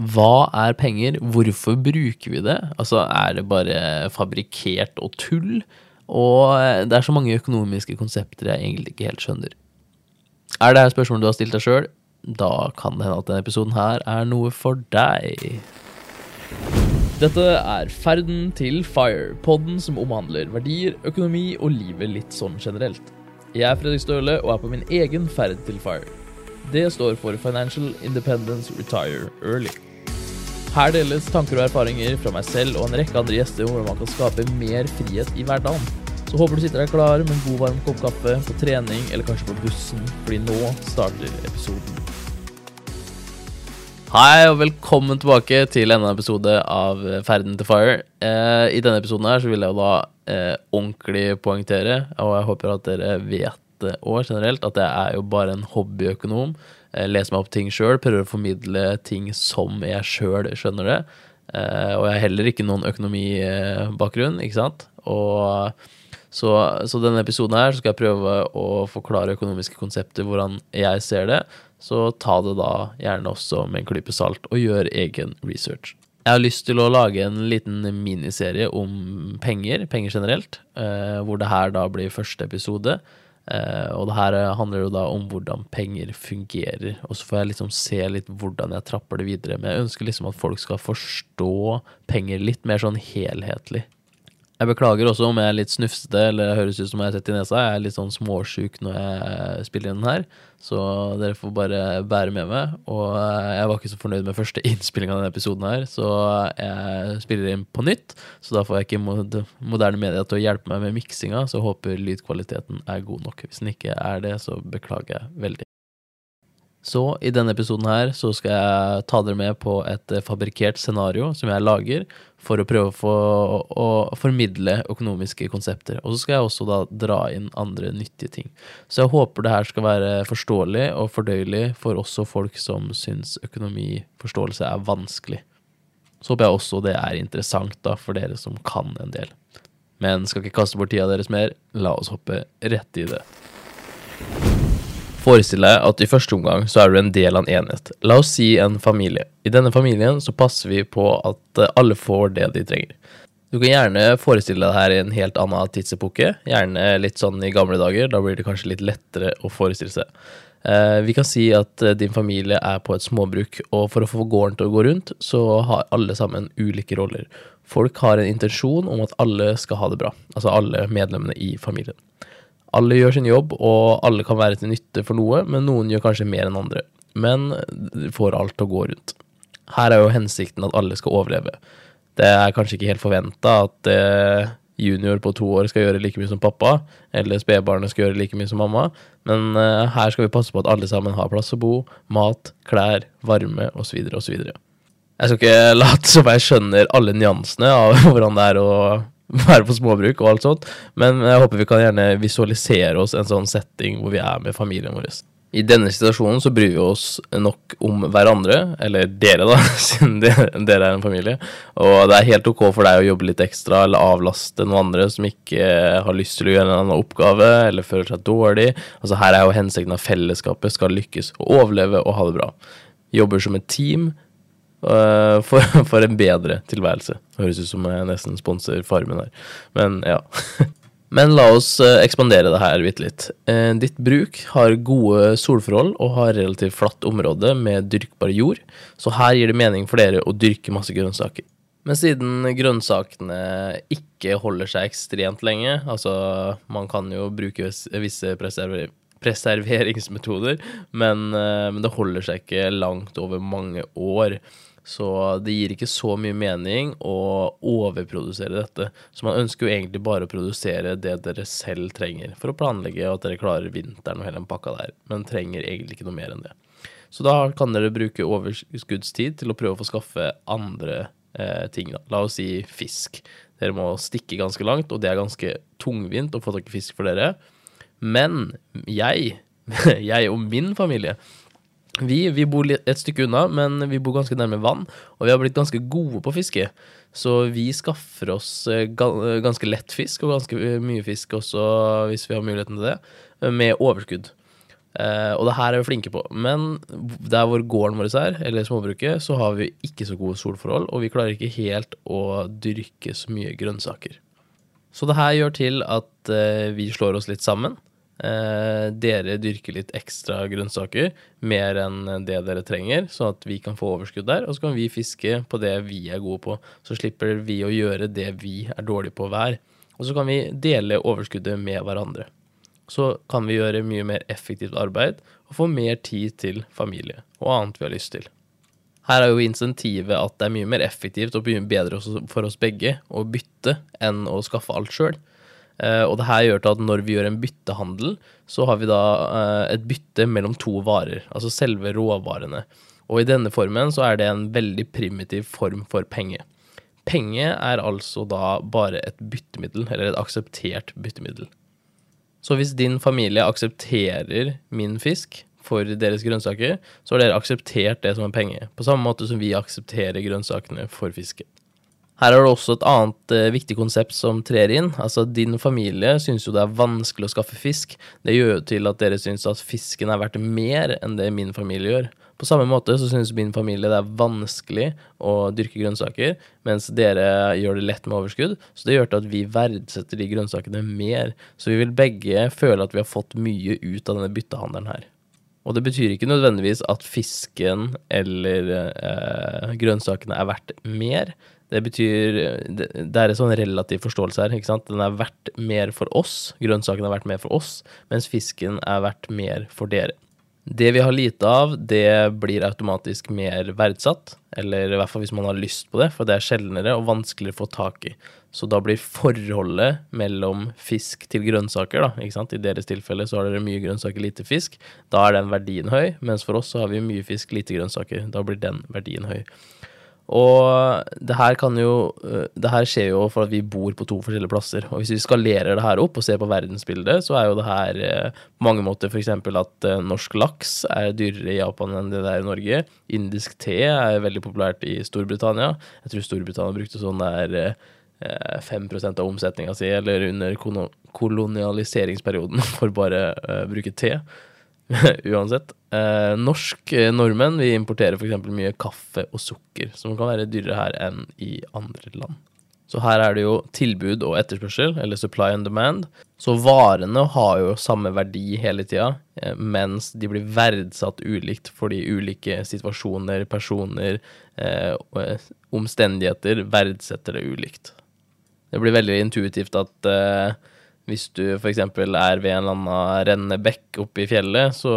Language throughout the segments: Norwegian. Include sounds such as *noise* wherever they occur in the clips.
Hva er penger? Hvorfor bruker vi det? Altså, er det bare fabrikkert og tull? Og eh, det er så mange økonomiske konsepter jeg egentlig ikke helt skjønner. Er det her spørsmålet du har stilt deg sjøl? Da kan det hende at denne episoden her er noe for deg. Dette er Ferden til Fire, podden som omhandler verdier, økonomi og livet litt sånn generelt. Jeg er Fredrik Støle og er på min egen ferd til Fire. Det står for Financial Independence Retire Early. Her deles tanker og erfaringer fra meg selv og en rekke andre gjester om hvordan man kan skape mer frihet i hverdagen. Så håper du sitter deg klar med en god varm kopp kaffe, på trening eller kanskje på bussen, fordi nå starter episoden. Hei og velkommen tilbake til enda en episode av Ferden til Fire. Eh, I denne episoden her så vil jeg jo da eh, ordentlig poengtere, og jeg håper at dere vet det òg generelt, at jeg er jo bare en hobbyøkonom. Jeg leser meg opp ting sjøl, prøver å formidle ting som jeg sjøl skjønner det. Eh, og jeg har heller ikke noen økonomibakgrunn, ikke sant. Og så, så denne episoden her skal jeg prøve å forklare økonomiske konsepter, hvordan jeg ser det. Så ta det da gjerne også med en klype salt, og gjør egen research. Jeg har lyst til å lage en liten miniserie om penger, penger generelt, eh, hvor det her da blir første episode. Eh, og det her handler jo da om hvordan penger fungerer. Og så får jeg liksom se litt hvordan jeg trapper det videre. Men jeg ønsker liksom at folk skal forstå penger litt mer sånn helhetlig. Jeg beklager også om jeg er litt snufsete eller høres ut som jeg har sett i nesa. Jeg er litt sånn småsjuk når jeg spiller inn den her, så dere får bare bære med meg. Og jeg var ikke så fornøyd med første *laughs* innspilling av denne episoden her, så jeg spiller inn på nytt. Så da får jeg ikke moderne media til å hjelpe meg med miksinga, så håper lydkvaliteten er god nok. Hvis den ikke er det, så beklager jeg veldig. Så i denne episoden her så skal jeg ta dere med på et fabrikkert scenario som jeg lager for å prøve å, få, å formidle økonomiske konsepter. Og så skal jeg også da dra inn andre nyttige ting. Så jeg håper det her skal være forståelig og fordøyelig for også folk som syns økonomiforståelse er vanskelig. Så håper jeg også det er interessant da for dere som kan en del. Men skal ikke kaste bort tida deres mer, la oss hoppe rett i det. Forestill deg at i første omgang så er du en del av en enhet. La oss si en familie. I denne familien så passer vi på at eh, alle får det de trenger. Du kan gjerne forestille deg her i en helt annen tidsepoke. Gjerne litt sånn i gamle dager. Da blir det kanskje litt lettere å forestille seg. Eh, vi kan si at eh, din familie er på et småbruk, og for å få gården til å gå rundt, så har alle sammen ulike roller. Folk har en intensjon om at alle skal ha det bra. Altså alle medlemmene i familien. Alle gjør sin jobb, og alle kan være til nytte for noe, men noen gjør kanskje mer enn andre. Men får alt til å gå rundt. Her er jo hensikten at alle skal overleve. Det er kanskje ikke helt forventa at eh, junior på to år skal gjøre like mye som pappa, eller spedbarnet skal gjøre like mye som mamma, men eh, her skal vi passe på at alle sammen har plass å bo, mat, klær, varme osv. osv. Jeg skal ikke late som jeg skjønner alle nyansene av *laughs* hvordan det er å *laughs* være på småbruk og alt sånt. Men jeg håper vi kan gjerne visualisere oss en sånn setting hvor vi er med familien vår. I denne situasjonen så bryr vi oss nok om hverandre, eller dere, da, *laughs* siden dere er en familie. Og det er helt ok for deg å jobbe litt ekstra eller avlaste noen andre som ikke har lyst til å gjøre en annen oppgave eller føler seg dårlig. Altså Her er jo hensikten at fellesskapet skal lykkes overleve og ha det bra. Jobber som et team, Uh, for, *laughs* for, en bedre tilværelse. Høres ut som jeg nesten sponser Farmen her. Men ja. *laughs* Men la oss uh, ekspandere det her bitte litt. Uh, ditt bruk har gode solforhold og har relativt flatt område med dyrkbar jord, så her gir det mening for dere å dyrke masse grønnsaker. Men siden grønnsakene ikke holder seg ekstremt lenge, altså man kan jo bruke visse preserver preserveringsmetoder, men, men det holder seg ikke langt over mange år. Så det gir ikke så mye mening å overprodusere dette. Så man ønsker jo egentlig bare å produsere det dere selv trenger, for å planlegge at dere klarer vinteren og hele den pakka der, men trenger egentlig ikke noe mer enn det. Så da kan dere bruke overskuddstid til å prøve å få skaffe andre eh, ting, da. La oss si fisk. Dere må stikke ganske langt, og det er ganske tungvint å få tak i fisk for dere. Men jeg, *laughs* jeg og min familie, vi, vi, bor et stykke unna, men vi bor ganske nærme vann, og vi har blitt ganske gode på fiske. Så vi skaffer oss eh, ganske lett fisk, og ganske eh, mye fisk også hvis vi har muligheten til det, med overskudd. Eh, og det her er vi flinke på. Men der hvor gården vår er, eller småbruket, så har vi ikke så gode solforhold, og vi klarer ikke helt å dyrke så mye grønnsaker. Så det her gjør til at eh, vi slår oss litt sammen. Eh, dere dyrker litt ekstra grønnsaker, mer enn det dere trenger, sånn at vi kan få overskudd der. Og så kan vi fiske på det vi er gode på. Så slipper vi å gjøre det vi er dårlige på hver. Og så kan vi dele overskuddet med hverandre. Så kan vi gjøre mye mer effektivt arbeid og få mer tid til familie og annet vi har lyst til. Her er jo insentivet at det er mye mer effektivt og bedre for oss begge å bytte enn å skaffe alt sjøl. Eh, og det her gjør til at når vi gjør en byttehandel, så har vi da eh, et bytte mellom to varer, altså selve råvarene. Og i denne formen så er det en veldig primitiv form for penge. Penge er altså da bare et byttemiddel, eller et akseptert byttemiddel. Så hvis din familie aksepterer min fisk, for deres grønnsaker, så har dere akseptert det som en penge. På samme måte som vi aksepterer grønnsakene for fiske. Her er det også et annet eh, viktig konsept som trer inn. Altså, Din familie syns jo det er vanskelig å skaffe fisk. Det gjør jo til at dere syns at fisken er verdt mer enn det min familie gjør. På samme måte så syns min familie det er vanskelig å dyrke grønnsaker, mens dere gjør det lett med overskudd. Så det gjør til at vi verdsetter de grønnsakene mer. Så vi vil begge føle at vi har fått mye ut av denne byttehandelen her. Og det betyr ikke nødvendigvis at fisken eller eh, grønnsakene er verdt mer. Det betyr Det, er en sånn relativ forståelse her. ikke sant? Den er verdt mer for oss. Grønnsakene er verdt mer for oss, mens fisken er verdt mer for dere. Det vi har lite av, det blir automatisk mer verdsatt. Eller i hvert fall hvis man har lyst på det, for det er sjeldnere og vanskeligere å få tak i. Så da blir forholdet mellom fisk til grønnsaker, da, ikke sant? i deres tilfelle så har dere mye grønnsaker, lite fisk, da er den verdien høy, mens for oss så har vi mye fisk, lite grønnsaker. Da blir den verdien høy. Og det her kan jo øh, Det her skjer jo for at vi bor på to forskjellige plasser. Og hvis vi skalerer det her opp og ser på verdensbildet, så er jo det her på mange måter f.eks. at øh, norsk laks er dyrere i Japan enn det det er i Norge. Indisk te er veldig populært i Storbritannia. Jeg tror Storbritannia brukte sånn der 5% av omsetninga si, eller under kolonialiseringsperioden, *laughs* for bare å bruke te. *laughs* Uansett. Eh, norsk eh, nordmenn vi importerer f.eks. mye kaffe og sukker, som kan være dyrere her enn i andre land. Så her er det jo tilbud og etterspørsel, eller supply and demand. Så varene har jo samme verdi hele tida, eh, mens de blir verdsatt ulikt fordi ulike situasjoner, personer, eh, omstendigheter verdsetter det ulikt. Det blir veldig intuitivt at eh, hvis du f.eks. er ved en eller annen rennende bekk oppe i fjellet, så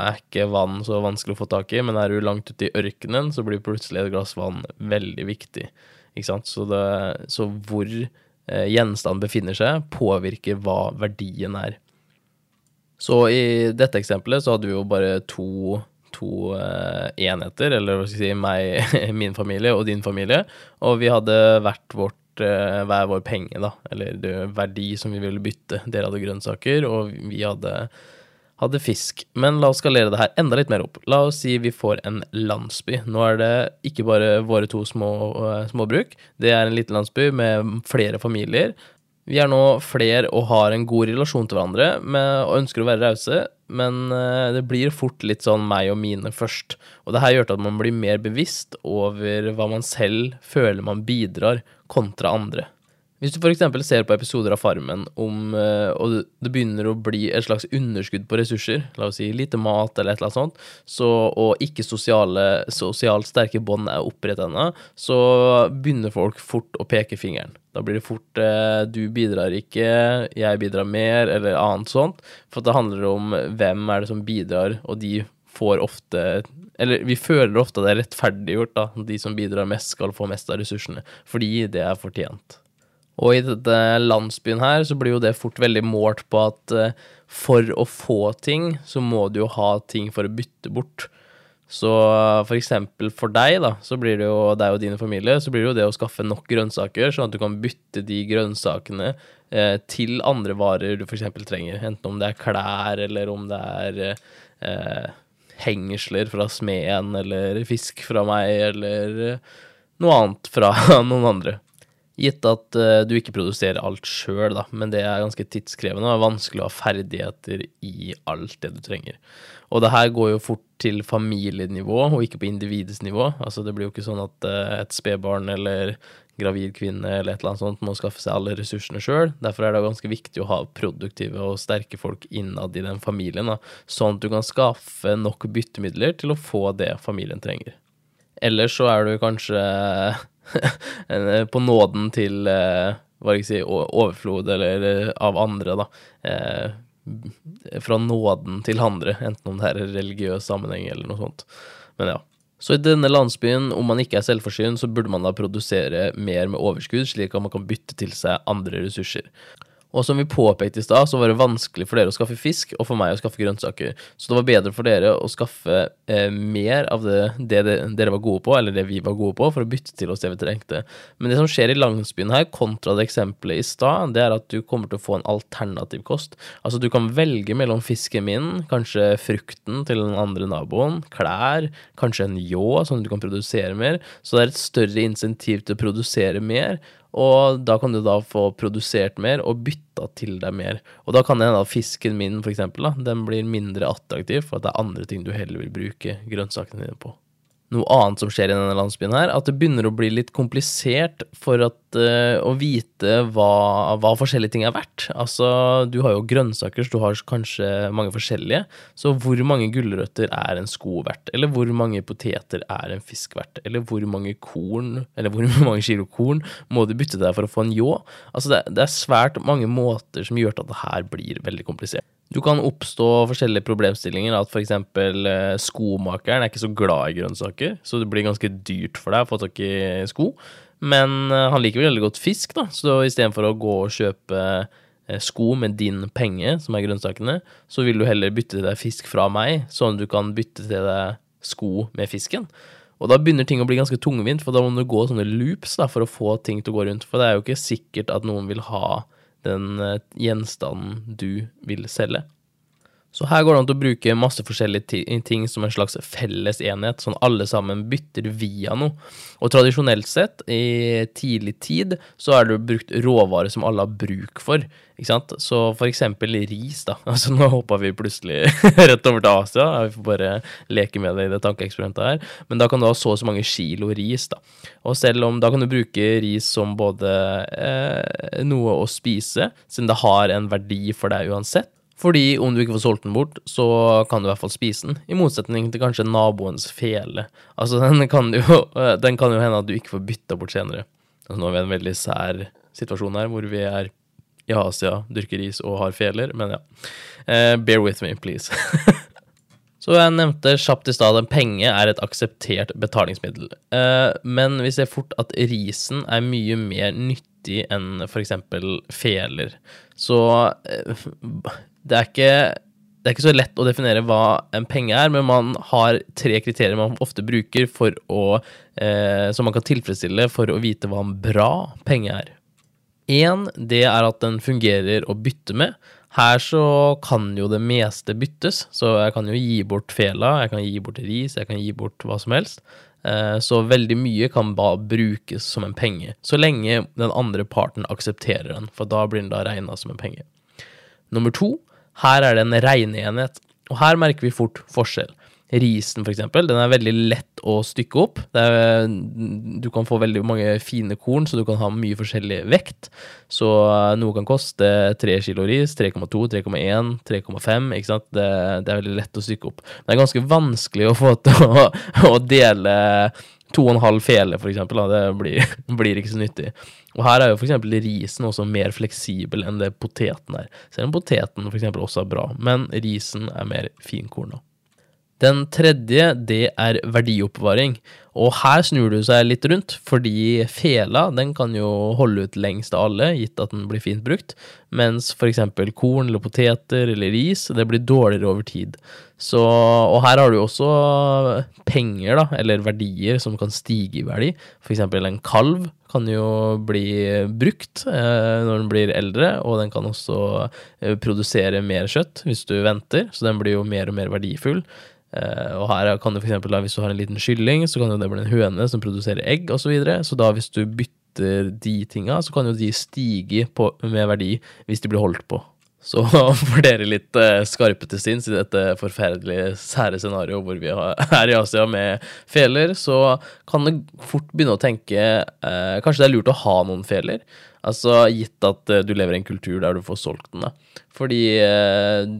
er ikke vann så vanskelig å få tak i, men er du langt ute i ørkenen, så blir plutselig et glass vann veldig viktig. Ikke sant? Så, det, så hvor eh, gjenstanden befinner seg, påvirker hva verdien er. Så i dette eksempelet så hadde vi jo bare to, to eh, enheter, eller hva skal jeg si, meg, *laughs* min familie og din familie, og vi hadde hvert vårt uh, hver vår penge, da, eller det, verdi som vi ville bytte. Dere hadde grønnsaker, og vi hadde, hadde, fisk. Men la oss skalere det her enda litt mer opp. La oss si vi får en landsby. Nå er det ikke bare våre to små uh, småbruk, det er en liten landsby med flere familier. Vi er nå flere og har en god relasjon til hverandre med, og ønsker å være rause, men uh, det blir fort litt sånn meg og mine først. Og det her gjør at man blir mer bevisst over hva man selv føler man bidrar kontra andre. Hvis du f.eks. ser på episoder av Farmen om, eh, og det begynner å bli et slags underskudd på ressurser, la oss si lite mat eller et eller annet sånt, så, og ikke sosiale, sosialt sterke bånd er opprettet ennå, så begynner folk fort å peke fingeren. Da blir det fort eh, 'du bidrar ikke', 'jeg bidrar mer', eller annet sånt. For det handler om hvem er det som bidrar, og de får ofte eller vi føler ofte at det er rettferdiggjort, da. De som bidrar mest, skal få mest av ressursene. Fordi det er fortjent. Og i dette landsbyen her, så blir jo det fort veldig målt på at uh, for å få ting, så må du jo ha ting for å bytte bort. Så for eksempel for deg, da, så blir det jo deg og dine familie, så blir det jo det å skaffe nok grønnsaker, sånn at du kan bytte de grønnsakene eh, til andre varer du eksempel trenger. Enten om det er klær, eller om det er eh, hengsler fra smeden, eller fisk fra meg, eller noe annet fra *laughs* noen andre. Gitt at uh, du ikke produserer alt sjøl, da, men det er ganske tidskrevende og er vanskelig å ha ferdigheter i alt det du trenger. Og det her går jo fort til familienivå og ikke på individets nivå. Altså det blir jo ikke sånn at uh, et spedbarn eller gravid kvinne eller et eller annet sånt må skaffe seg alle ressursene sjøl. Derfor er det ganske viktig å ha produktive og sterke folk innad i den familien, da, sånn at du kan skaffe nok byttemidler til å få det familien trenger. Ellers så er du kanskje *laughs* på nåden til eh, hva jeg si, overflod eller eh, av andre, da. Eh, fra nåden til andre, enten om det er religiøs sammenheng eller noe sånt. Men ja. Så i denne landsbyen, om man ikke er selvforsynt, så burde man da produsere mer med overskudd, slik at man kan bytte til seg andre ressurser. Og som vi påpekte i stad, så var det vanskelig for dere å skaffe fisk, og for meg å skaffe grønnsaker. Så det var bedre for dere å skaffe eh, mer av det, det, dere var gode på, eller det vi var gode på, for å bytte til oss det vi trengte. Men det som skjer i landsbyen her, kontra det eksempelet i stad, det er at du kommer til å få en alternativ kost. Altså du kan velge mellom fisken min, kanskje frukten til den andre naboen, klær, kanskje en ljå, sånn at du kan produsere mer. Så det er et større insentiv til å produsere mer. Og da kan du da få produsert mer og bytta til deg mer. Og da kan hende at fisken min, for eksempel, da, den blir mindre attraktiv for at det er andre ting du heller vil bruke grønnsakene dine på noe annet som skjer i denne landsbyen her, at det begynner å bli litt komplisert for at, uh, å vite hva, hva, forskjellige ting er verdt. Altså, du har jo grønnsaker, så du har kanskje mange forskjellige. Så hvor mange gulrøtter er en sko verdt? Eller hvor mange poteter er en fisk verdt? Eller hvor mange korn, eller hvor *laughs* mange kilo korn må du bytte deg for å få en ljå? Altså, det, det er svært mange måter som gjør at det her blir veldig komplisert. Du kan oppstå forskjellige problemstillinger. At f.eks. Eh, skomakeren er ikke så glad i grønnsaker, så det blir ganske dyrt for deg å få tak i sko. Men eh, han liker veldig godt fisk, da, så istedenfor å gå og kjøpe eh, sko med din penge, som er grønnsakene, så vil du heller bytte til deg fisk fra meg, sånn at du kan bytte til deg sko med fisken. Og da begynner ting å bli ganske tungvint, for da må du gå sånne loops da, for å få ting til å gå rundt. For det er jo ikke sikkert at noen vil ha den eh, gjenstanden du vil selge. Så her går det an til å bruke masse forskjellige ting som en slags felles enhet, sånn alle sammen bytter via noe. Og tradisjonelt sett, i tidlig tid, så er det brukt råvarer som alle har bruk for. Ikke sant? Så for eksempel ris, da. *laughs* Altså nå hoppa vi plutselig *laughs* rett over til Asia, vi får bare leke med det i det tankeeksperimentet her. Men da kan du ha så og så mange kilo ris, da. Og selv om da kan du bruke ris som både eh, noe å spise, siden det har en verdi for deg uansett fordi om du ikke får solgt den bort, så kan du i hvert fall spise den, i motsetning til kanskje naboens fele. Altså, den kan jo, den kan jo hende at du ikke får bytta bort senere. Altså, nå er vi i en veldig sær situasjon her, hvor vi er i Asia, dyrker ris og har feler, men ja. Uh, bear with me, please. *laughs* Så jeg nevnte kjapt i stad at penge er et akseptert betalingsmiddel. Uh, men vi ser fort at risen er mye mer nyttig enn f.eks. feler. Så uh, det er ikke det er ikke så lett å definere hva en penge er, men man har tre kriterier man ofte bruker for å, eh, som man kan tilfredsstille for å vite hva en bra penge er. Én, det er at den fungerer å bytte med. Her så kan jo det meste byttes, så jeg kan jo gi bort fela, jeg kan gi bort ris, jeg kan gi bort hva som helst. Eh, så veldig mye kan bare brukes som en penge, så lenge den andre parten aksepterer den, for da blir den da regna som en penge. Nummer to, her er det en regneenhet, og her merker vi fort forskjell. Risen, for eksempel, den er veldig lett å stykke opp. Er, du kan få veldig mange fine korn, så du kan ha mye forskjellig vekt. Så eh, noe kan koste 3 kilo ris, 3,2, 3,1, 3,5. ikke sant? Det, det, er veldig lett å stykke opp. Det er ganske vanskelig å få til å, *laughs* å dele to og en halv fele, for eksempel. Da. Det blir, *laughs* blir ikke så nyttig. Og her er jo for eksempel risen også mer fleksibel enn det poteten er. Selv om poteten for eksempel også er bra, men risen er mer finkorn. Den tredje, det er verdioppbevaring. Og her snur du seg litt rundt, fordi fela den kan jo holde ut lengst av alle, gitt at den blir fint brukt, mens f.eks. korn eller poteter eller ris, det blir dårligere over tid. Så, og her har du også penger, da, eller verdier, som kan stige i verdi. Eksempel en kalv kan jo bli brukt eh, når den blir eldre, og den kan også eh, produsere mer kjøtt hvis du venter, så den blir jo mer og mer verdifull. Uh, og her kan du for eksempel, da, hvis du har en liten kylling, så kan det blir en høne som produserer egg osv. Så, videre. så da hvis du bytter de tinga, så kan jo de stige på, med verdi hvis de blir holdt på. Så *laughs* for dere litt uh, skarpe til sinns i dette forferdelige sære scenarioet hvor vi *laughs* er i Asia med feler, så kan det fort begynne å tenke eh, Kanskje det er lurt å ha noen feler? Altså gitt at uh, du lever i en kultur der du får solgt den, da. Fordi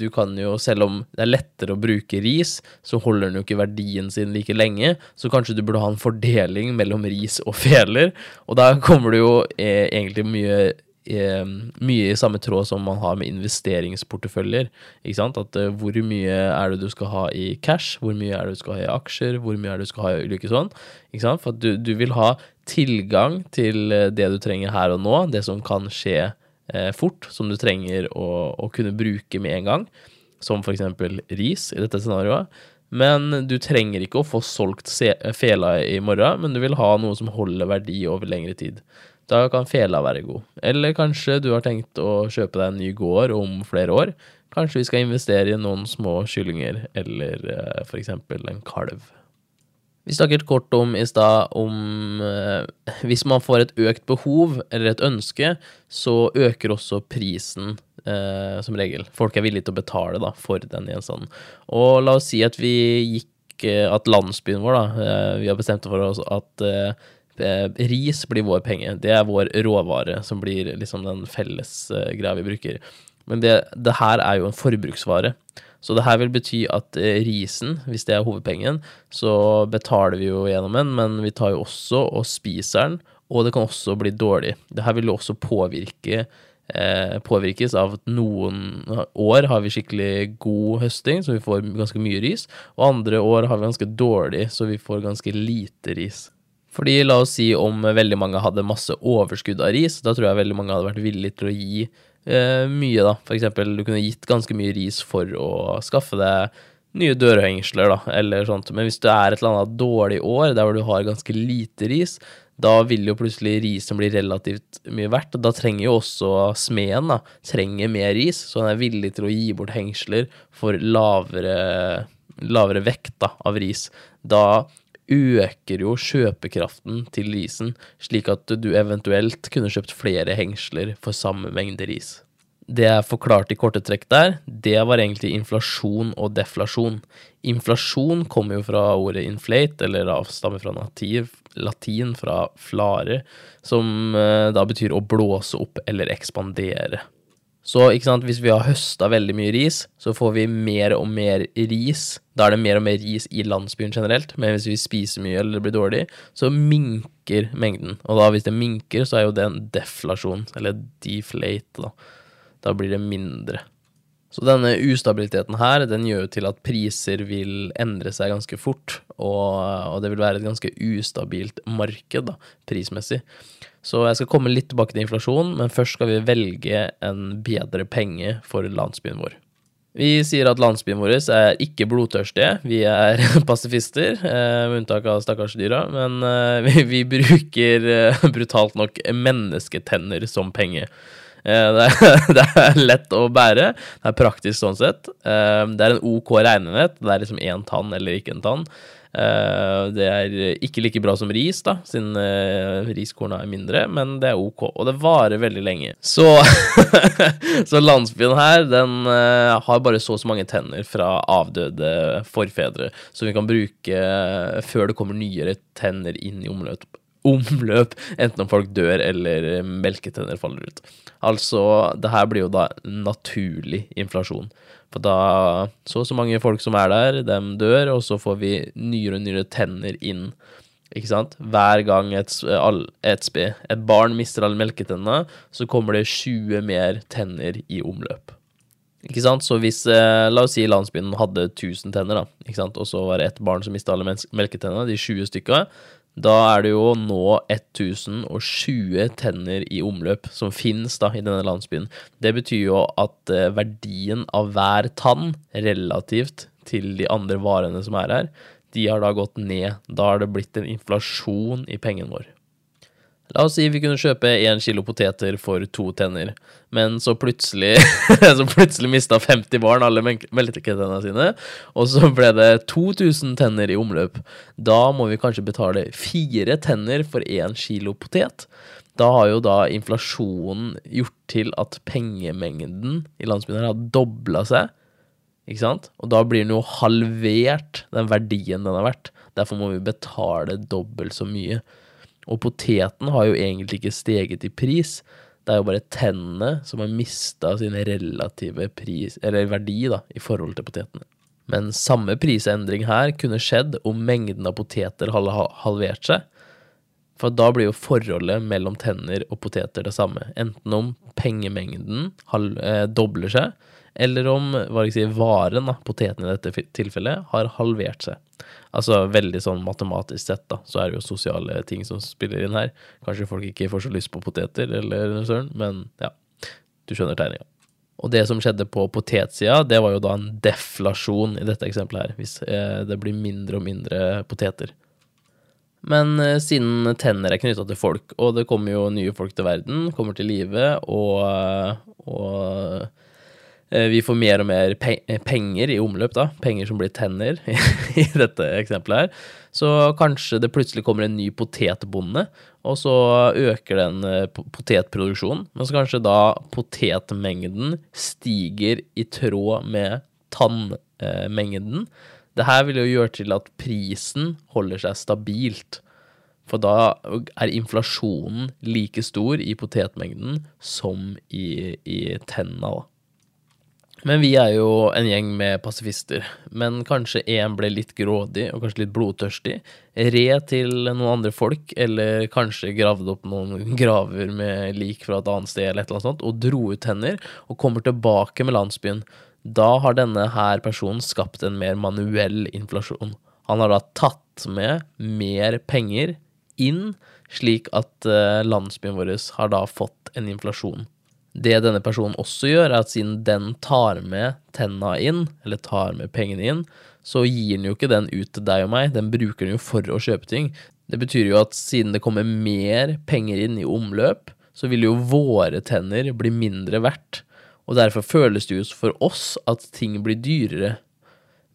du kan jo, selv om det er lettere å bruke ris, så holder den jo ikke verdien sin like lenge, så kanskje du burde ha en fordeling mellom ris og *laughs* feler, og da kommer det jo egentlig mye Eh, mye i samme tråd som man har med investeringsporteføljer. Ikke sant? At uh, hvor mye er det du skal ha i cash, hvor mye er det du skal ha i aksjer, hvor mye er det du skal ha i ulike sånn. Ikke sant? For du, du vil ha tilgang til eh, det du trenger her og nå, det som kan skje uh, fort, som du trenger å, å, kunne bruke med en gang. Som for eksempel ris i dette scenarioet. Men du trenger ikke å få solgt fela i morgen, men du vil ha noe som holder verdi over lengre tid. Da kan fela være god. Eller kanskje du har tenkt å kjøpe deg en ny gård om flere år. Kanskje vi skal investere i noen små kyllinger, eller for f.eks. en kalv. Vi snakket kort om i stad om eh, hvis man får et økt behov eller et ønske, så øker også prisen eh, som regel. Folk er villige til å betale da, for den gjenstanden. Og la oss si at vi gikk at landsbyen vår, da, vi har bestemt for oss at Eh, ris blir vår penge. Det er vår råvare, som blir liksom den felles uh, greia vi bruker. Men det, det, her er jo en forbruksvare. Så det her vil bety at uh, risen, hvis det er hovedpengen, så betaler vi jo gjennom den, men vi tar jo også og spiser den, og det kan også bli dårlig. Det her vil jo også påvirke påvirkes av at noen år har vi skikkelig god høsting, så vi får ganske mye ris, og andre år har vi ganske dårlig, så vi får ganske lite ris. Fordi la oss si om veldig mange hadde masse overskudd av ris, da tror jeg veldig mange hadde vært villige til å gi eh, mye, da. For eksempel, du kunne gitt ganske mye ris for å skaffe deg nye dørhengsler, da, eller sånt. Men hvis du er et eller annet dårlig år, der hvor du har ganske lite ris, da vil jo plutselig risen bli relativt mye verdt. Da trenger jo også smeden da, trenger mer ris, så han er villig til å gi bort hengsler for lavere, lavere vekt da, av ris. Da øker jo kjøpekraften til risen, slik at du eventuelt kunne kjøpt flere hengsler for samme mengde ris. Det jeg forklarte i korte trekk der, det var egentlig inflasjon og deflasjon. Inflasjon kommer jo fra ordet inflate, eller avstammer fra nativ, latin, fra flare, som eh, da betyr å blåse opp eller ekspandere. Så ikke sant, hvis vi har høsta veldig mye ris, så får vi mer og mer ris. Da er det mer og mer ris i landsbyen generelt, men hvis vi spiser mye eller det blir dårlig, så minker mengden. Og da hvis det minker, så er jo det en deflasjon, eller deflate, da. Da blir det mindre. Så denne ustabiliteten her, den gjør jo til at priser vil endre seg ganske fort, og, og det vil være et ganske ustabilt marked, da, prismessig. Så jeg skal komme litt tilbake til inflasjon, men først skal vi velge en bedre penge for landsbyen vår. Vi sier at landsbyen vår er ikke blodtørstige, vi er *laughs* pasifister, eh, med unntak av stakkars dyra, men eh, *laughs* vi, bruker eh, brutalt nok mennesketenner som penge. Det er, *laughs* det er, lett å bære, det er praktisk sånn sett. Det er en OK regnenett, det er liksom én tann eller ikke en tann. Eh, det er ikke like bra som ris, da, siden uh, riskorna er mindre, men det er ok. Og det varer veldig lenge. Så, *laughs* så landsbyen her, den uh, har bare så og så mange tenner fra avdøde forfedre som vi kan bruke før det kommer nyere tenner inn i omløp. Omløp, enten om folk dør eller melketenner faller ut. Altså, det her blir jo da naturlig inflasjon. For da Så og så mange folk som er der, dem dør, og så får vi nyere og nyere tenner inn. Ikke sant? Hver gang et, et, et barn mister alle melketennene, så kommer det 20 mer tenner i omløp. Ikke sant? Så hvis, eh, la oss si landsbyen hadde 1000 tenner, da, ikke sant? og så var det ett barn som mista alle melketennene, de 20 stykka, da er det jo nå 1020 tenner i omløp som finnes da i denne landsbyen. Det betyr jo at eh, verdien av hver tann relativt til de andre varene som er her, de har da gått ned. Da har det blitt en inflasjon i pengen vår. La oss si vi kunne kjøpe én kilo poteter for to tenner, men så plutselig *laughs* så plutselig mista 50 barn alle melketennene sine, og så ble det 2000 tenner i omløp. Da må vi kanskje betale fire tenner for én kilo potet. Da har jo da inflasjonen gjort til at pengemengden i landsbyen har dobla seg. Ikke sant? Og da blir den jo halvert, den verdien den har vært. Derfor må vi betale dobbelt så mye. Og poteten har jo egentlig ikke steget i pris. Det er jo bare tennene som har mista sin relative pris, eller verdi da, i forhold til potetene. Men samme prisendring her kunne skjedd om mengden av poteter hadde halvert seg. For da blir jo forholdet mellom tenner og poteter det samme. Enten om pengemengden eh, dobler seg, eller om hva jeg si, varen, da, poteten i dette tilfellet, har halvert seg. Altså veldig sånn matematisk sett, da, så er det jo sosiale ting som spiller inn her. Kanskje folk ikke får så lyst på poteter, eller noe sånt, men ja, du skjønner tegninga. Og det som skjedde på potetsida, det var jo da en deflasjon i dette eksempelet her, hvis eh, det blir mindre og mindre poteter. Men eh, siden tenner er knytta til folk, og det kommer jo nye folk til verden, kommer til live, og, eh, og vi får mer og mer pe penger i omløp, da. Penger som blir tenner *laughs* i dette eksempelet her. Så kanskje det plutselig kommer en ny potetbonde, og så øker den eh, potetproduksjonen. Men så kanskje da potetmengden stiger i tråd med tannmengden. Det her vil jo gjøre til at prisen holder seg stabilt. For da er inflasjonen like stor i potetmengden som i, i tenna, da. Men vi er jo en gjeng med pasifister. Men kanskje én ble litt grådig og kanskje litt blodtørstig. Red til noen andre folk, eller kanskje gravde opp noen graver med lik fra et annet sted, eller et eller annet sånt, og dro ut tenner, og kommer tilbake med landsbyen. Da har denne her personen skapt en mer manuell inflasjon. Han har da tatt med mer penger inn, slik at eh, landsbyen vår har da fått en inflasjon. Det denne personen også gjør, er at siden den tar med tenna inn, eller tar med pengene inn, så gir den jo ikke den ut til deg og meg, den bruker den jo for å kjøpe ting. Det betyr jo at siden det kommer mer penger inn i omløp, så vil jo våre tenner bli mindre verdt. Og derfor føles det jo for oss at ting blir dyrere.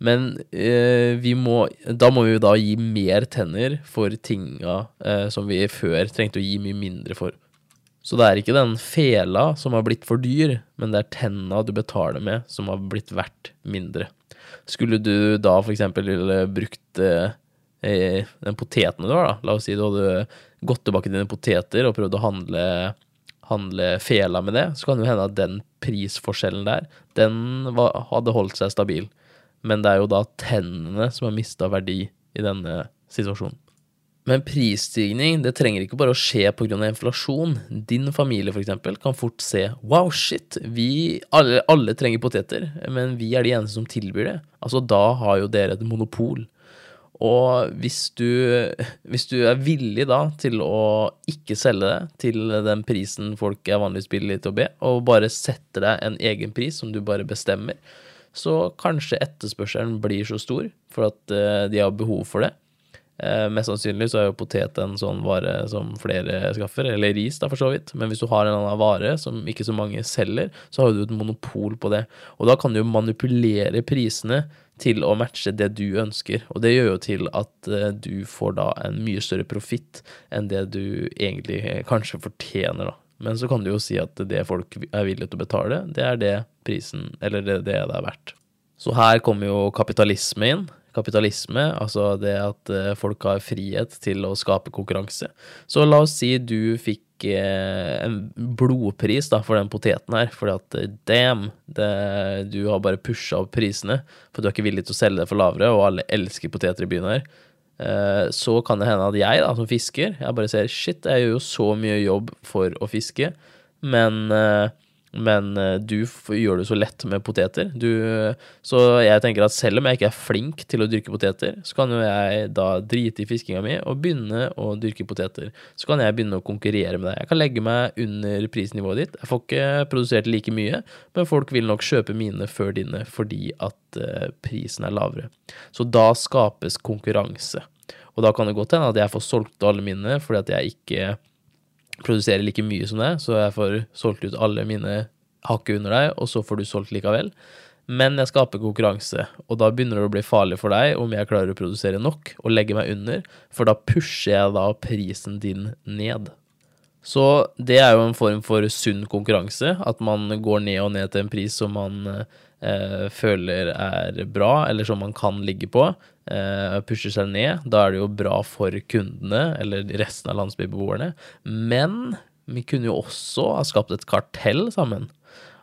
Men eh, vi må, da må vi jo da gi mer tenner for tinga eh, som vi før trengte å gi mye mindre for. Så det er ikke den fela som har blitt for dyr, men det er tenna du betaler med som har blitt verdt mindre. Skulle du da for eksempel brukt eh, den poteten du har, da, la oss si du hadde gått tilbake til dine poteter og prøvd å handle, handle fela med det, så kan det hende at den prisforskjellen der, den var, hadde holdt seg stabil. Men det er jo da tennene som har mista verdi i denne situasjonen. Men prisstigning det trenger ikke bare å skje pga. inflasjon. Din familie for eksempel, kan fort se wow, shit, vi alle, alle, trenger poteter, men vi er de eneste som tilbyr det. Altså, da har jo dere et monopol. Og hvis du, hvis du er villig da til å ikke selge det til den prisen folk er vanligvis billige til å be, og bare setter deg en egen pris som du bare bestemmer, så kanskje etterspørselen blir så stor for at uh, de har behov for det Eh, mest sannsynlig så er jo potet en sånn vare som flere skaffer, eller ris da for så vidt. Men hvis du har en annen vare som ikke så mange selger, så har du et monopol på det. Og da kan du jo manipulere prisene til å matche det du ønsker. Og det gjør jo til at eh, du får da en mye større profitt enn det du egentlig kanskje fortjener, da. Men så kan du jo si at det folk er villige til å betale, det er det prisen, eller det, det det er verdt. Så her kommer jo kapitalisme inn kapitalisme, altså det at eh, folk har frihet til å skape konkurranse. Så la oss si du fikk eh, en blodpris da, for den poteten her, fordi at eh, damn, det, du har bare pusha opp prisene, for du er ikke villig til å selge det for lavere, og alle elsker poteter i byen her. Så kan det hende at jeg, da, som fisker, jeg bare ser shit, jeg gjør jo så mye jobb for å fiske, men men uh, du gjør det så lett med poteter. Du, så jeg tenker at selv om jeg ikke er flink til å dyrke poteter, så kan jo jeg da drite i fiskinga mi og begynne å dyrke poteter. Så kan jeg begynne å konkurrere med deg. Jeg kan legge meg under prisnivået ditt. Jeg får ikke produsert like mye, men folk vil nok kjøpe mine før dine fordi at uh, prisen er lavere. Så da skapes konkurranse. Og da kan det godt hende at jeg får solgt alle mine fordi at jeg ikke produserer like mye som deg, så jeg får solgt ut alle mine hakket under deg, og så får du solgt likevel. Men jeg skaper konkurranse, og da begynner det å bli farlig for deg om jeg klarer å produsere nok og legge meg under, for da pusher jeg da prisen din ned. Så det er jo en form for sunn konkurranse, at man går ned og ned til en pris som man eh, føler er bra, eller som man kan ligge på. Eh, pusher seg ned. Da er det jo bra for kundene, eller resten av landsbybeboerne. Men vi kunne jo også ha skapt et kartell sammen.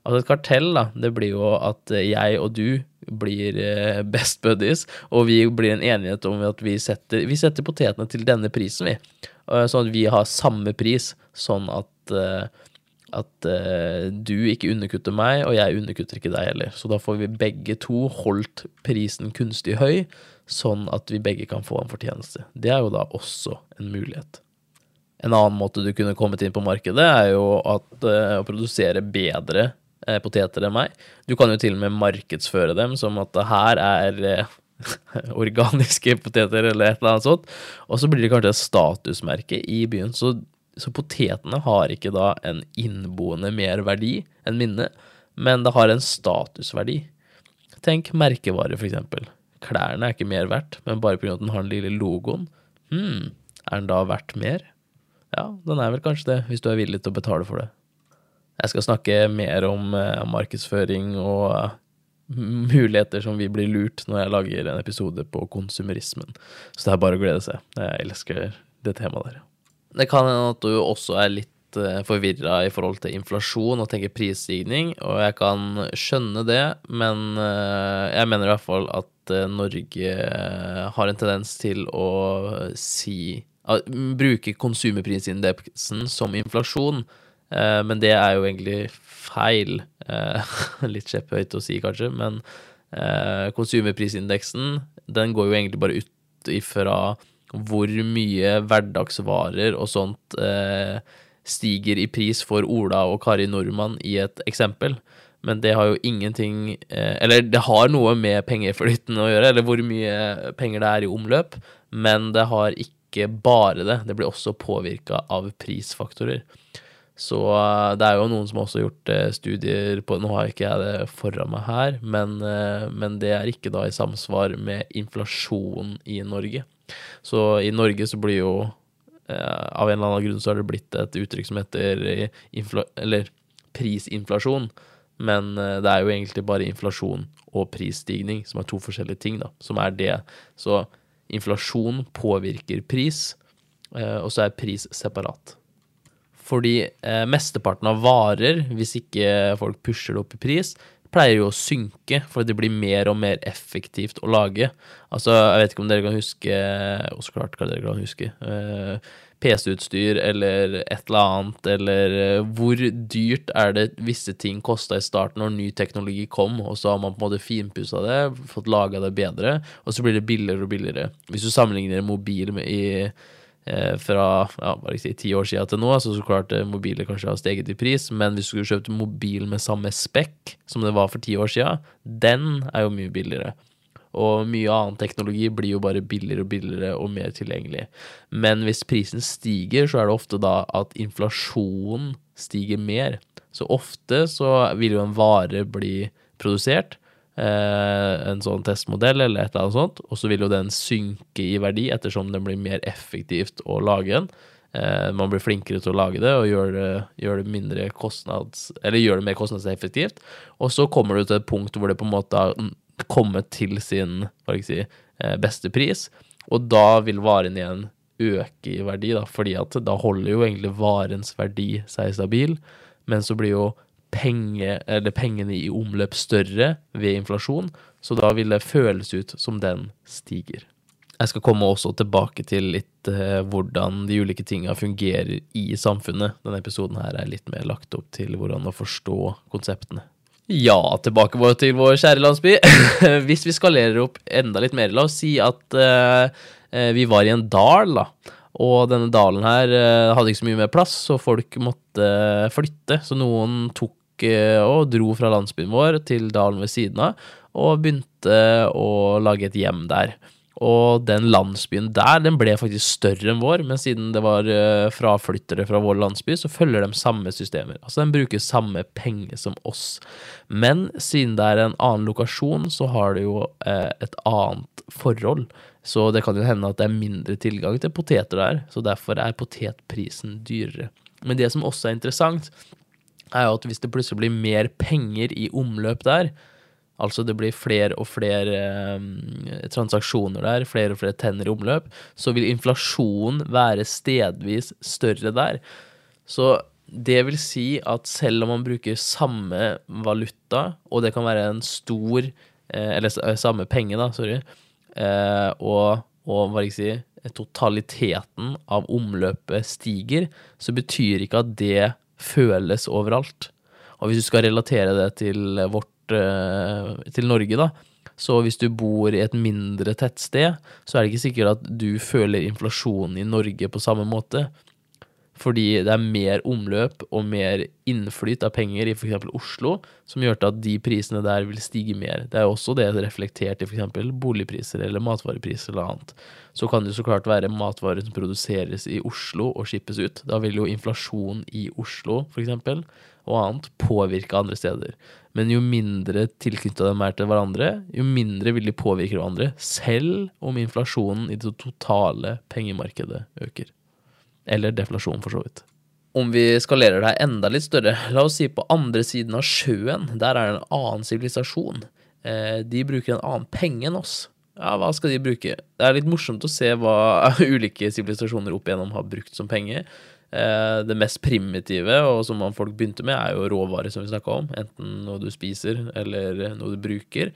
Altså et kartell, da, det blir jo at jeg og du blir eh, best buddies, og vi blir en enighet om at vi setter, vi setter potetene til denne prisen, vi. Sånn at vi har samme pris, sånn at, eh, at eh, du ikke underkutter meg, og jeg underkutter ikke deg heller. Så da får vi begge to holdt prisen kunstig høy, sånn at vi begge kan få en fortjeneste. Det er jo da også en mulighet. En annen måte du kunne kommet inn på markedet, er jo at, uh, å produsere bedre uh, poteter enn meg. Du kan jo til og med markedsføre dem som at det her er uh, *laughs* organiske poteter eller et eller annet sånt. Og så blir det kanskje et statusmerke i byen. Så, så potetene har ikke da en innboende merverdi enn minne, men det har en statusverdi. Tenk merkevare, for eksempel. Klærne er ikke mer verdt, men bare pga. at den har den lille logoen. Hm, er den da verdt mer? Ja, den er vel kanskje det, hvis du er villig til å betale for det. Jeg skal snakke mer om eh, markedsføring og muligheter som vi blir lurt når jeg lager en episode på konsumerismen. Så det er bare å glede seg. Jeg elsker det temaet der. Det kan hende at du også er litt eh, forvirra i forhold til inflasjon og tenker prisstigning, og jeg kan skjønne det, men eh, jeg mener i hvert fall at eh, Norge har en tendens til å si Bruke konsumerprisindeksen som inflasjon, men det er jo egentlig feil. *laughs* Litt kjepphøyt å si, kanskje, men konsumerprisindeksen den går jo egentlig bare ut ifra hvor mye hverdagsvarer og sånt eh, stiger i pris for Ola og Kari Nordmann i et eksempel. Men det har jo ingenting eh, Eller det har noe med pengeflyten å gjøre, eller hvor mye penger det er i omløp, men det har ikke bare det. Det blir også påvirka av prisfaktorer. Så eh, det er jo noen som også har gjort eh, studier på Nå har ikke jeg det foran meg her, men, eh, men, det er ikke da i samsvar med inflasjon i Norge. Så i Norge så blir jo Av en eller annen grunn så har det blitt et uttrykk som heter infla, eller prisinflasjon. Men det er jo egentlig bare inflasjon og prisstigning som er to forskjellige ting, da. Som er det. Så inflasjon påvirker pris, og så er pris separat. Fordi eh, mesteparten av varer, hvis ikke folk pusher det opp i pris, pleier jo å synke, fordi det blir mer og mer effektivt å lage. Altså, jeg vet ikke om dere kan huske Og så klart hva dere kan huske. Eh, PC-utstyr eller et eller annet, eller eh, hvor dyrt er det visse ting kosta i starten når ny teknologi kom, og så har man på en måte finpussa det, fått laga det bedre, og så blir det billigere og billigere. Hvis du sammenligner mobil med i fra ja, bare si, ti år siden til nå, så så klart eh, mobiler kanskje har steget i pris, men hvis du skulle kjøpt mobil med samme spekk som det var for ti år siden, den er jo mye billigere. Og mye annen teknologi blir jo bare billigere og billigere og mer tilgjengelig. Men hvis prisen stiger, så er det ofte da at inflasjonen stiger mer. Så ofte så vil jo en vare bli produsert, Eh, en sånn testmodell eller et eller annet sånt, og så vil jo den synke i verdi ettersom den blir mer effektivt å lage den. Eh, man blir flinkere til å lage det og gjør det, gjør det mindre kostnads... Eller gjør det mer kostnadseffektivt. Og så kommer du til et punkt hvor det på en måte har kommet til sin si, eh, beste pris, og da vil varen igjen øke i verdi, da, fordi at da holder jo egentlig varens verdi seg stabil, men så blir jo penge, pengene i omløp større ved inflasjon, så da vil det føles ut som den stiger. Jeg skal komme også tilbake til litt eh, hvordan de ulike tinga fungerer i samfunnet. Denne episoden her er litt mer lagt opp til hvordan å forstå konseptene. Ja, tilbake til vår kjære landsby. *laughs* Hvis vi skalerer opp enda litt mer, la oss si at eh, eh vi var i en dal, da. Og denne dalen her hadde ikke så mye mer plass, så folk måtte flytte. Så noen tok og dro fra landsbyen vår til dalen ved siden av, og begynte å lage et hjem der. Og den landsbyen der, den ble faktisk større enn vår, men siden det var eh, fraflyttere fra vår landsby, så følger de samme systemer. Altså, de bruker samme penger som oss. Men siden det er en annen lokasjon, så har det jo eh, et annet forhold. Så det kan jo hende at det er mindre tilgang til poteter der, så derfor er potetprisen dyrere. Men det som også er interessant, er jo at hvis det plutselig blir mer penger i omløp der, altså det blir flere og flere eh, transaksjoner der, flere og flere tenner i omløp, så vil inflasjonen være stedvis større der. Så det vil si at selv om man bruker samme valuta, og det kan være en stor eh, Eller samme penge, da, sorry, eh, og, og hva skal jeg si totaliteten av omløpet stiger, så betyr ikke at det føles overalt. Og hvis du skal relatere det til vårt eh, til Norge, da, så hvis du bor i et mindre tettsted, så er det ikke sikkert at du føler inflasjonen i Norge på samme måte. Fordi det er mer omløp og mer innflyt av penger i f.eks. Oslo, som gjør at de prisene der vil stige mer. Det er også det reflektert i f.eks. boligpriser eller matvarepriser eller annet. Så kan det så klart være matvarer som produseres i Oslo og skippes ut. Da vil jo inflasjon i Oslo f.eks. og annet påvirke andre steder. Men jo mindre tilknytta de er til hverandre, jo mindre vil de påvirke hverandre, selv om inflasjonen i det totale pengemarkedet øker. Eller deflasjon, for så vidt. Om vi skalerer det her enda litt større, la oss si på andre siden av sjøen, der er det en annen sivilisasjon. Eh, de bruker en annen penge enn oss. Ja, hva skal de bruke? Det er litt morsomt å se hva *laughs* ulike sivilisasjoner opp igjennom har brukt som penge. Eh, det mest primitive, og som folk begynte med, er jo råvarer, som vi snakka om. Enten noe du spiser, eller noe du bruker.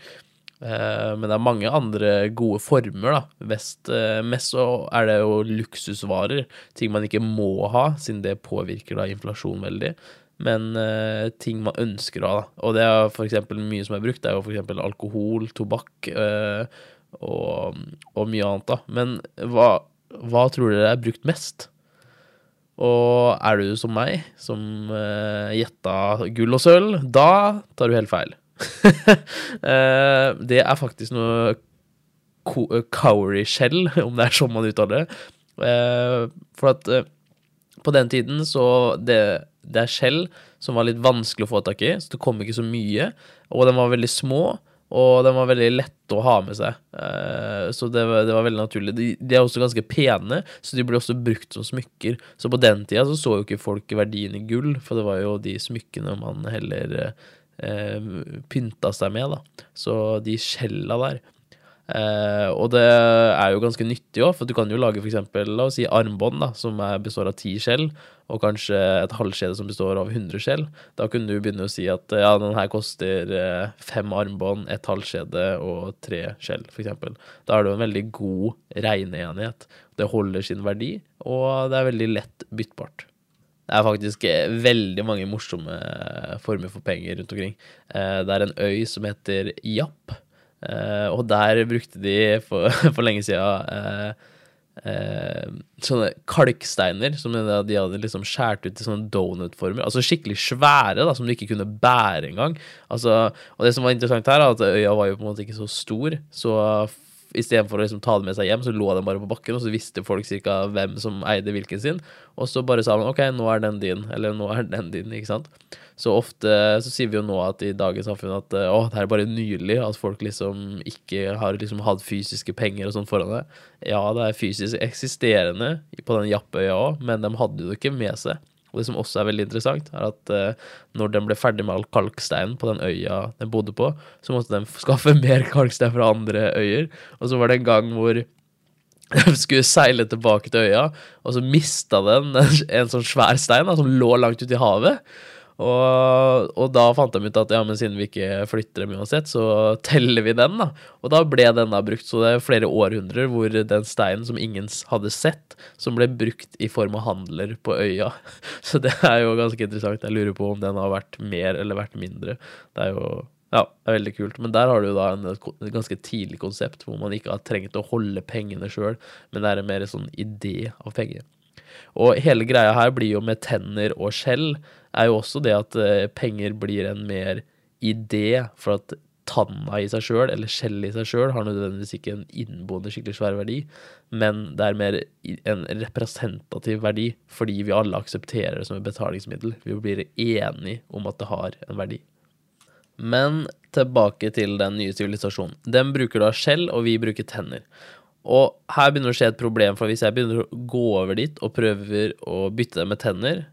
Eh, Men det er mange andre gode former, da. Mest, eh, mest så er det jo luksusvarer. Ting man ikke må ha, siden det påvirker da inflasjon veldig. Men uh, ting man ønsker å ha, da. Og det er for eksempel mye som er brukt, det er jo for eksempel alkohol, tobakk uh, og, og mye annet, da. Men hva, hva tror dere er brukt mest? Og er du som meg, som uh, gull og sølv, da tar du helt feil. *laughs* Eh, det er faktisk noe eh, cowrie shell, *laughs* om det er sånn man uttaler det. Eh, for at på den tiden så det, det er skjell som var litt vanskelig å få tak i, så det kom ikke så mye. Og de var veldig små, og de var veldig lette å ha med seg. Så det var, det var veldig naturlig. De, de er også ganske pene, så de ble også brukt som smykker. Så på den tida så, så jo ikke folk verdien i gull, for det var jo de smykkene man heller eh, pynta seg med, da. Så de skjella der. Eh, og det er jo ganske nyttig òg, for du kan jo lage eksempel, la oss si armbånd da, som er, består av ti skjell, og kanskje et halvskjede som består av 100 skjell. Da kunne du begynne å si at ja, den her koster eh, fem armbånd, et halvskjede og tre skjell, eksempel. Da har du en veldig god regneenighet. Det holder sin verdi, og det er veldig lett byttbart. Det er faktisk eh, veldig mange morsomme eh, former for penger rundt omkring. Eh, Det er en øy som heter Japp, og der brukte de for, *laughs* for lenge eh, sånne kalksteiner som de de hadde liksom skåret ut i sånne donutformer. Altså skikkelig svære, da, som du ikke kunne bære engang. Altså, og det som var interessant her, er at øya var jo på en måte ikke så stor, så Istedenfor å liksom ta det med seg hjem, så lå den bare på bakken, og så visste folk cirka hvem som eide hvilken sin. Og så bare sa man OK, nå er den din, eller nå er den din, ikke sant. Så ofte så sier vi jo nå at i dagens samfunn at eh, å, det er bare nylig at folk liksom ikke har liksom hatt fysiske penger og sånn foran det. Ja, det er fysisk eksisterende på den Jappøya òg, men de hadde jo ikke med seg. Og det som også er veldig interessant, er at uh, når den ble ferdig med all kalksteinen på den øya den bodde på, så måtte den skaffe *laughs* mer kalkstein fra andre øyer. Og så var det en gang hvor de skulle seile tilbake til øya, og så mista den *laughs* en sånn svær stein da, som lå langt ute i havet. Og, og da fant de ut at ja, men siden vi ikke flytter dem uansett, så teller vi den, da. Og da ble den da brukt. Så det er flere århundrer hvor den steinen som ingen hadde sett, som ble brukt i form av handler på øya. *laughs* Så det er jo ganske interessant. Jeg lurer på om den har vært mer eller vært mindre. Det er jo ja, det er veldig kult. Men der har du da en, et ganske tidlig konsept hvor man ikke har trengt å holde pengene sjøl, men det er en mer sånn idé av penger. Og hele greia her blir jo med tenner og skjell, er jo også det at eh, penger blir en mer idé, for at tanna i seg sjøl, eller skjellet i seg sjøl, har nødvendigvis ikke en innboende skikkelig svær verdi, men det er mer en representativ verdi, fordi vi alle aksepterer det som et betalingsmiddel. Vi blir enige om at det har en verdi. Men tilbake til den nye sivilisasjonen. Den bruker da skjell, og vi bruker tenner. Og her begynner det å skje et problem, for hvis jeg begynner å gå over dit og prøver å bytte det med tenner,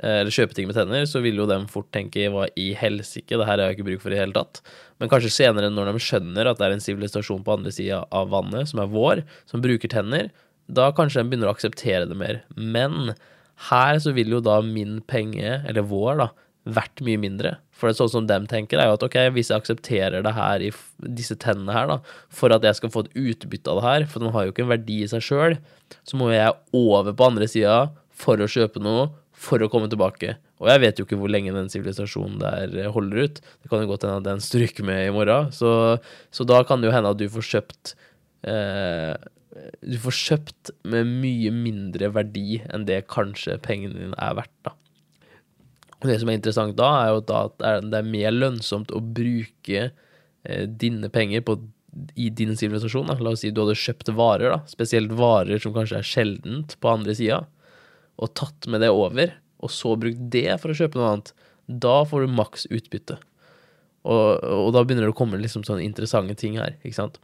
eh, eller kjøpe ting med tenner, så vil jo dem fort tenke hva i helsike, det her har jeg ikke bruk for i hele tatt. Men kanskje senere, når de skjønner at det er en sivilisasjon på andre sida av vannet, som er vår, som bruker tenner, da kanskje de begynner å akseptere det mer. Men her så vil jo da min penge, eller vår, da, vært mye mindre. For det er sånn som dem tenker, er jo at ok, hvis jeg aksepterer det her i disse tennene her, da, for at jeg skal få et utbytte av det her, for den har jo ikke en verdi i seg sjøl, så må jeg over på andre sida for å kjøpe noe, for å komme tilbake. Og jeg vet jo ikke hvor lenge den sivilisasjonen der holder ut. Det kan jo godt hende at den stryker med i morgen. Så, så, da kan det jo hende at du får kjøpt eh, Du får kjøpt med mye mindre verdi enn det kanskje pengene dine er verdt, da. Det som er interessant da, er jo at det er mer lønnsomt å bruke eh, dine penger på, i din sivilisasjon. La oss si du hadde kjøpt varer, da, spesielt varer som kanskje er sjeldent på andre sida, og tatt med det over, og så brukt det for å kjøpe noe annet. Da får du maks utbytte. Og, og da begynner det å komme liksom sånne interessante ting her, ikke sant.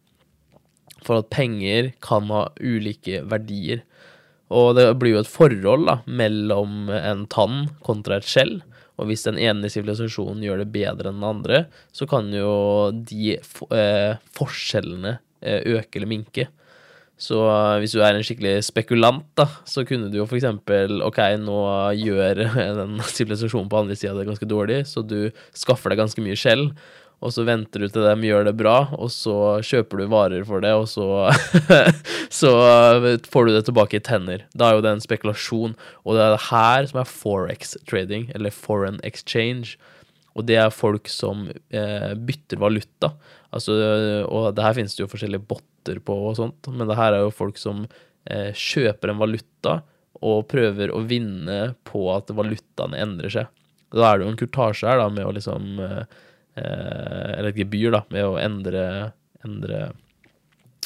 For at penger kan ha ulike verdier. Og det blir jo et forhold da, mellom en tann kontra et skjell. Og hvis den ene sivilisasjonen gjør det bedre enn den andre, så kan jo de eh, forskjellene eh, øke eller minke. Så eh, hvis du er en skikkelig spekulant, da, så kunne du jo for eksempel Ok, nå gjør *laughs* den sivilisasjonen på andre sida det ganske dårlig, så du skaffer deg ganske mye skjell og så venter du til dem gjør det bra, og så kjøper du varer for det, og så, *laughs* så får du det tilbake i tenner. Da er jo det en spekulasjon, og det er det her som er forex trading, eller foreign exchange. Og det er folk som eh, bytter valuta. Altså, og det her finnes det jo forskjellige botter på og sånt, men det her er jo folk som eh, kjøper en valuta og prøver å vinne på at valutaen endrer seg. Da er det jo en kurtasje her, da, med å liksom eh, eller et gebyr, da, med å endre, endre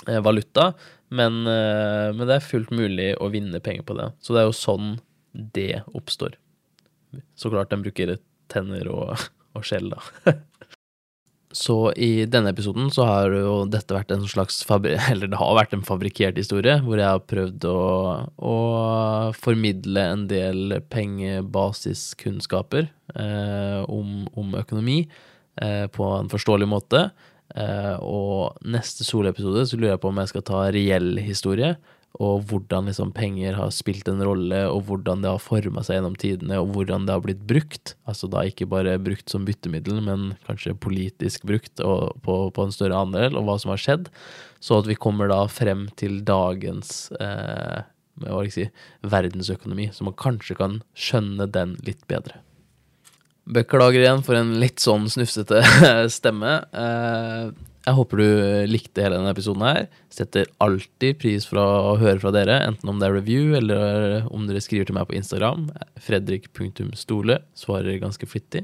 eh, valuta. Men, eh, men, det er fullt mulig å vinne penger på det. Så det er jo sånn det oppstår. Så klart den bruker tenner og, *laughs* og skjell, da. *laughs* Så i denne episoden så har jo dette vært en slags *laughs* Eller det har vært en fabrikkert historie, hvor jeg har prøvd å, å formidle en del pengebasiskunnskaper eh, om, om økonomi eh, på en forståelig måte. Eh, og neste solepisode så lurer jeg på om jeg skal ta reell historie, og hvordan liksom penger har spilt en rolle, og hvordan det har forma seg gjennom tidene, og hvordan det har blitt brukt. Altså da ikke bare brukt som byttemiddel, men kanskje politisk brukt og på, på en større andel, og hva som har skjedd. Så at vi kommer da frem til dagens eh, hva si, verdensøkonomi, så man kanskje kan skjønne den litt bedre. Beklager igjen for en litt sånn snufsete *laughs* stemme. Eh, jeg håper du likte hele denne episoden her. Setter alltid pris for å høre fra dere, enten om det er review, eller om dere skriver til meg på Instagram. Fredrik.stole. Svarer ganske flittig.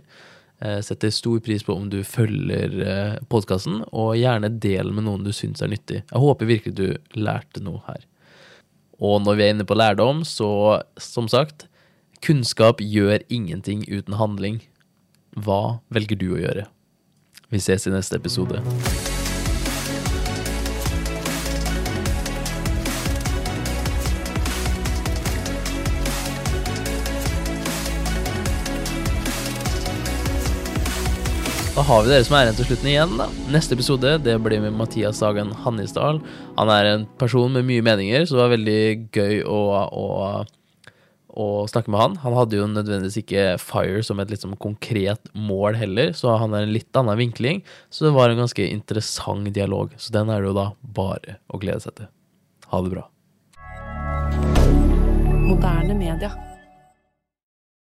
Eh, setter stor pris på om du følger eh, podkasten, og gjerne del med noen du syns er nyttig. Jeg håper virkelig du lærte noe her. Og når vi er inne på lærdom, så som sagt Kunnskap gjør ingenting uten handling. Hva velger du å gjøre? Vi ses i neste episode. Da har vi dere som er igjen til slutten igjen. da. Neste episode det blir med Mathias Sagen Hannisdal. Han er en person med mye meninger, så det var veldig gøy å, å å snakke med han. Han hadde jo nødvendigvis ikke Fire som et sånn konkret mål heller, så han er en litt annen vinkling. Så det var en ganske interessant dialog. Så den er det jo da bare å glede seg til. Ha det bra. Moderne media.